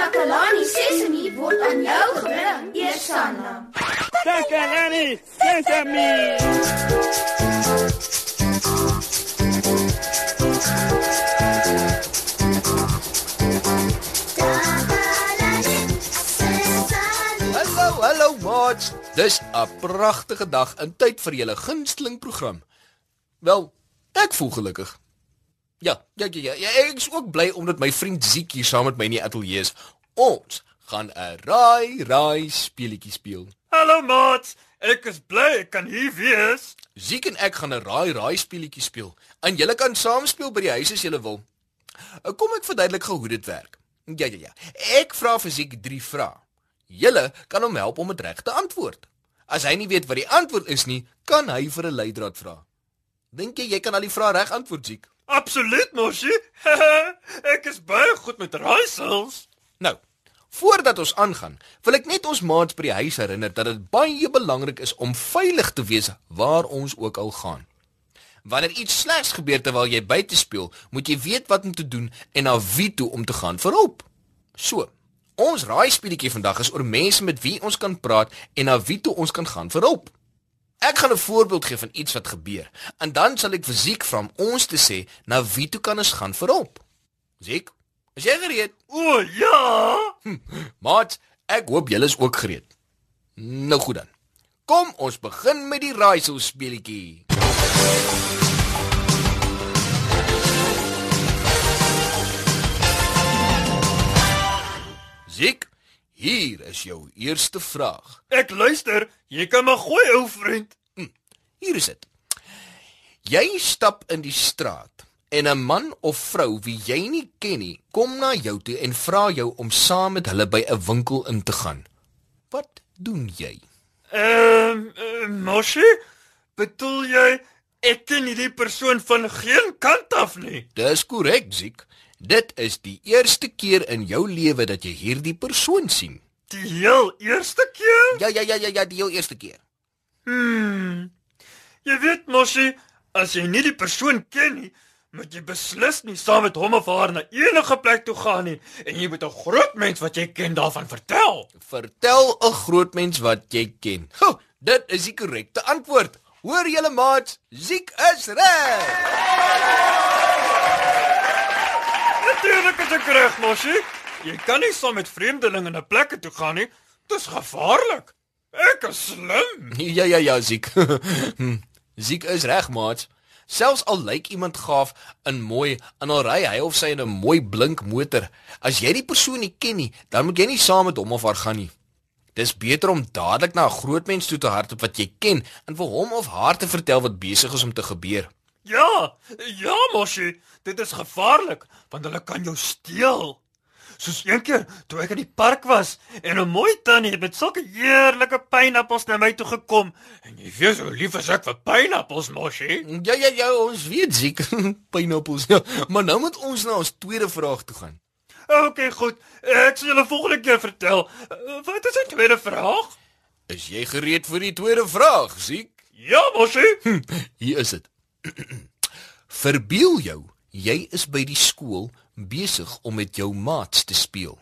Takalani Sesemi word aan jou gebring, Eersanna. Takalani Sesame. Hallo, hallo maats. Dis 'n pragtige dag en tyd vir julle gunsteling program. Wel, ek voel gelukkig. Ja, ja, ja, ja, ja ek is ook bly omdat my vriend Ziek hier saam met my in die ateljee is. Ons gaan 'n raai raai speletjie speel. Hallo maat, ek is bly ek kan hier wees. Ziek en ek gaan 'n raai raai speletjie speel. En julle kan saam speel by die huis as julle wil. Uh, Kom ek verduidelik gou hoe dit werk. Ja, ja, ja. Ek vra vir Ziek 3 vrae. Julle kan hom help om dit reg te antwoord. As hy nie weet wat die antwoord is nie, kan hy vir 'n leidraad vra. Dink jy jy kan al die vrae reg antwoord, Ziek? Absoluut mosie. ek is baie goed met raaisels. Nou, voordat ons aangaan, wil ek net ons maats by die huis herinner dat dit baie belangrik is om veilig te wees waar ons ook al gaan. Wanneer iets slegs gebeur terwyl jy buite speel, moet jy weet wat om te doen en na wie toe om te gaan vir hulp. So, ons raai speletjie vandag is oor mense met wie ons kan praat en na wie toe ons kan gaan vir hulp. Ek gaan 'n voorbeeld gee van iets wat gebeur en dan sal ek vir Ziek vra om ons te sê na wie toe kan ons gaan vir hulp. Ziek, is jy gereed? O ja. Maat, ek hoop julle is ook gereed. Nou goed dan. Kom ons begin met die raaisel speletjie. Hier is jou eerste vraag. Ek luister. Jy kan maar gooi ou vriend. Hier is dit. Jy stap in die straat en 'n man of vrou wie jy nie ken nie, kom na jou toe en vra jou om saam met hulle by 'n winkel in te gaan. Wat doen jy? Ehm, uh, mosie? Bedoel jy ek ken hierdie persoon van geen kant af nie? Dis korrek, Ziek. Dit is die eerste keer in jou lewe dat jy hierdie persoon sien. Die heel eerste keer? Ja, ja, ja, ja, ja, die heel eerste keer. Hmm. Jy weet mosie, as jy nie die persoon ken nie, moet jy beslis nie saam met hom of haar na enige plek toe gaan nie en jy moet 'n groot mens wat jy ken daarvan vertel. Vertel 'n groot mens wat jy ken. Ho, dit is die korrekte antwoord. Hoor julle maats, Ziek is reg. Natuurlik is ek reg, mosie. Jy kan nie saam met vreemdelinge na plekke toe gaan nie. Dis gevaarlik. Ek is slim. Ja, ja, ja, Ziek. Hm, Ziek is reg, maats. Selfs al lyk iemand gaaf en mooi en al ry hy of sy in 'n mooi blink motor, as jy die persoon nie ken nie, dan moet jy nie saam met hom of haar gaan nie. Dis beter om dadelik na 'n groot mens toe te hardloop wat jy ken en vir hom of haar te vertel wat besig is om te gebeur. Ja, ja, mosie. Dit is gevaarlik want hulle kan jou steel. Soos een keer toe ek in die park was en 'n mooi tannie het met sulke heerlike pynappels na my toe gekom en jy weet hoe lief is ek vir pynappels, mosie. Ja, ja, ja, ons weet Ziek. Pineappels. Ja, maar nou moet ons na ons tweede vraag toe gaan. OK, goed. Ek sal julle volgende keer vertel. Wat is die tweede vraag? Is jy gereed vir die tweede vraag, Ziek? Ja, mosie. Hier is dit. Verbeel jou, jy is by die skool besig om met jou maats te speel.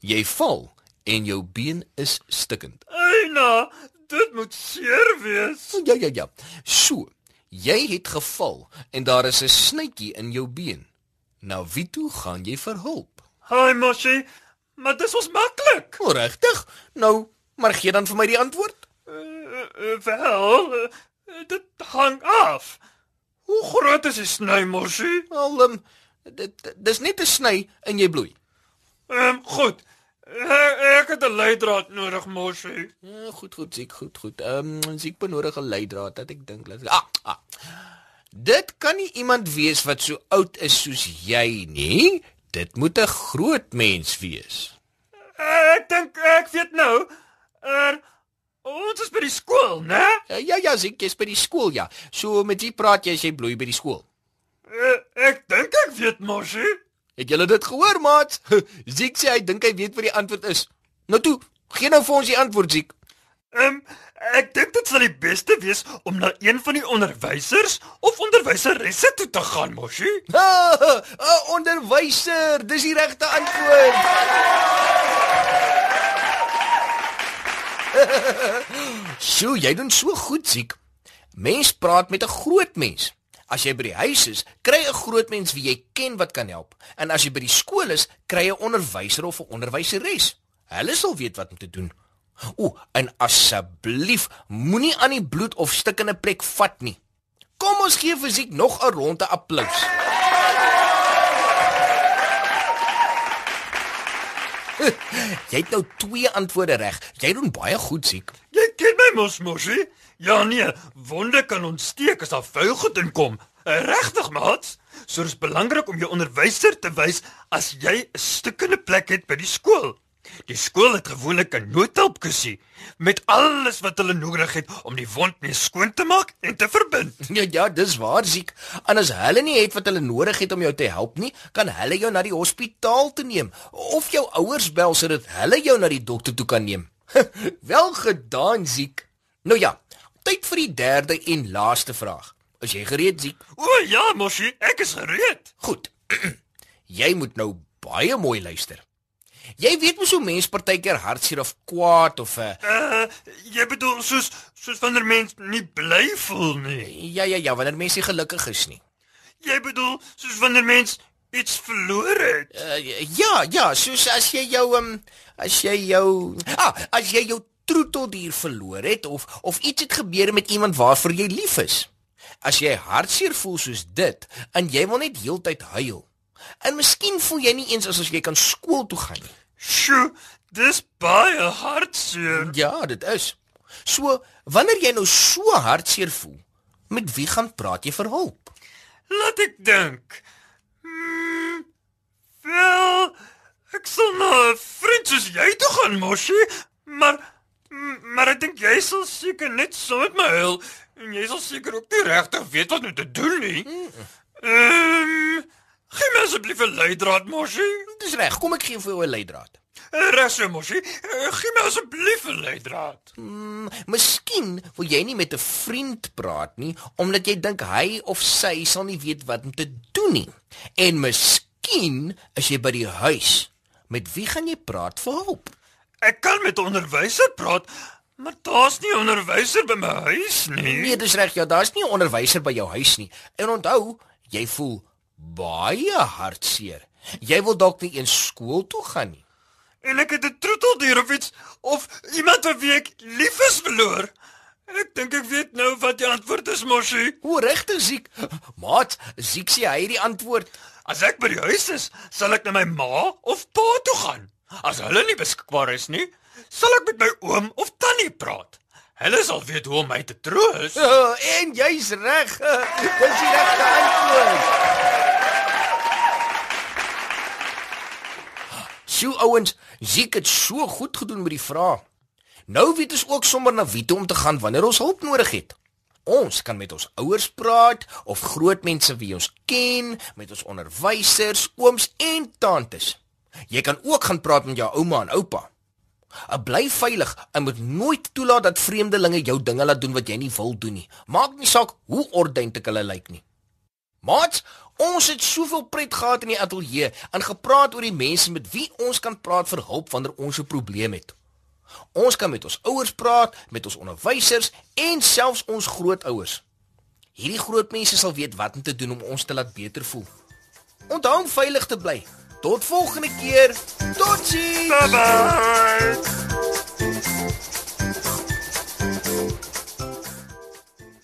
Jy val en jou been is stikkend. Eina, dit moet seer wees. Ja ja ja. So, jy het geval en daar is 'n snytjie in jou been. Na wie toe gaan jy vir hulp? Hi, mosie. Maar dis ons maklik. O, regtig? Nou, maar gee dan vir my die antwoord. Uh, uh, wel, uh, dit hang af. Hoe groot is die sny, mosie? Al um, dit dis net 'n sny en jy bloei. Ehm um, goed. Ek, ek het 'n leidraad nodig, mosie. Ja, goed, goed, siek, goed, goed. Ehm um, siek benodig 'n leidraad dat ek dink. laat- Ah, ah. Dit kan nie iemand wees wat so oud is soos jy nie. Dit moet 'n groot mens wees. Ek dink ek weet nou. Er ons is by die skool, né? Ja, ja, ja, siek, jy's by die skool, ja. So met wie praat jy as jy bloei by die skool? Uh, ek dink ek weet, mosie. Het julle dit gehoor, maat? Ziek sê hy dink hy weet wat die antwoord is. Nou toe, gee nou vir ons die antwoord, Ziek. Ehm um, ek dink dit sal die beste wees om na een van die onderwysers of onderwyseresse toe te gaan, mosie. 'n onderwyser, dis die regte antwoord. Sjoe, jy doen so goed, Ziek. Mens praat met 'n groot mens. As jy by die huis is, kry 'n groot mens wie jy ken wat kan help. En as jy by die skool is, kry jy 'n onderwyser of 'n onderwyseres. Hulle sal weet wat om te doen. O, en asseblief, moenie aan die bloed of stikkende plek vat nie. Kom ons gee fisiek nog 'n ronde applous. jy het nou twee antwoorde reg. Jy doen baie goed, Ziek. Jy ken my mos mosie. Ja nee, wonde kan ontsteek as daar vuil goed inkom. Eh, Regtig, maat. So dis belangrik om jou onderwyser te wys as jy 'n stukkende plek het by die skool. Die skool het gewoonlik 'n noodhulpkussie met alles wat hulle nodig het om die wond mee skoon te maak en te verbind. Ja, ja, dis waar, Ziek. En as hulle nie het wat hulle nodig het om jou te help nie, kan hulle jou na die hospitaal toe neem of jou ouers bel sodat hulle jou na die dokter toe kan neem. Wel gedaan, Ziek. Nou ja, tyd vir die derde en laaste vraag. Is jy gereed, Ziek? O ja, mosie, ek is gereed. Goed. jy moet nou baie mooi luister. Jy weet mos hoe mense partykeer hartseer of kwaad of 'n uh, Uh jy bedoel soos soos wanneer mens nie bly voel nie. ja ja ja, wanneer mense nie gelukkig is nie. Jy bedoel soos wanneer mens iets verloor het. Uh, ja, ja, soos as jy jou um, as jy jou ah, as jy jou troeteldier verloor het of of iets het gebeur met iemand waarvoor jy lief is. As jy hartseer voel soos dit en jy wil net heeltyd huil. En miskien voel jy nie eens asof jy kan skool toe gaan nie. Sjoe, dis baie hartseer. Ja, dit is. So, wanneer jy nou so hartseer voel, met wie gaan praat jy vir hulp? Laat ek dink. Hmm, wel, ek sal na 'n vriend soos jy toe gaan, Moshi, maar maar ek dink jy sal seker net saam met my huil en jy sal seker ook nie regtig weet wat om te doen nie. Ehm, gee my asseblief 'n leidraad, Moshi. Dis reg, kom ek gee vir jou 'n leidraad. Resse, Moshi, Eh, gee my asseblief 'n leidraad. Mm, miskien wil jy nie met 'n vriend praat nie omdat jy dink hy of sy sal nie weet wat om te doen nie. En miskien is jy by die huis. Met wie gaan jy praat vir hulp? Ek kan met onderwyser praat, maar daar's nie onderwyser by my huis nie. Nee, dis reg, ja, daar's nie onderwyser by jou huis nie. En onthou, jy voel baie hartseer. Jy wil dalk nie eens skool toe gaan nie. En ek het 'n troeteldier of iets of iemand wie ek lief is verloor. Ek dink ek weet nou wat die antwoord is, Moshi. O, regtig siek. Maat, siek sê hy het die antwoord. As ek by die huis is, sal ek na my ma of pa toe gaan. As hulle nie beskikbaar is nie, sal ek met my oom of tannie praat. Hulle sal weet hoe om my te troos. Uh, en jy's reg. Dis die regte antwoord. Sjoe ouens, Ziek het so goed gedoen met die vraag. Nou weet ons ook sommer na wie toe om te gaan wanneer ons hulp nodig het. Ons kan met ons ouers praat of groot mense wie ons ken, met ons onderwysers, ooms en tantes. Jy kan ook gaan praat met jou ouma en oupa. Bly veilig en moet nooit toelaat dat vreemdelinge jou dinge laat doen wat jy nie wil doen nie. Maak nie saak hoe ordentlik hulle lyk nie. Maats, ons het soveel pret gehad in die ateljee en gepraat oor die mense met wie ons kan praat vir hulp wanneer ons 'n probleem het. Ons kan met ons ouers praat, met ons onderwysers en selfs ons grootouers. Hierdie groot mense sal weet wat om te doen om ons te laat beter voel. Onthou om veilig te bly. Tot volgende keer. Totsiens. Bye bye.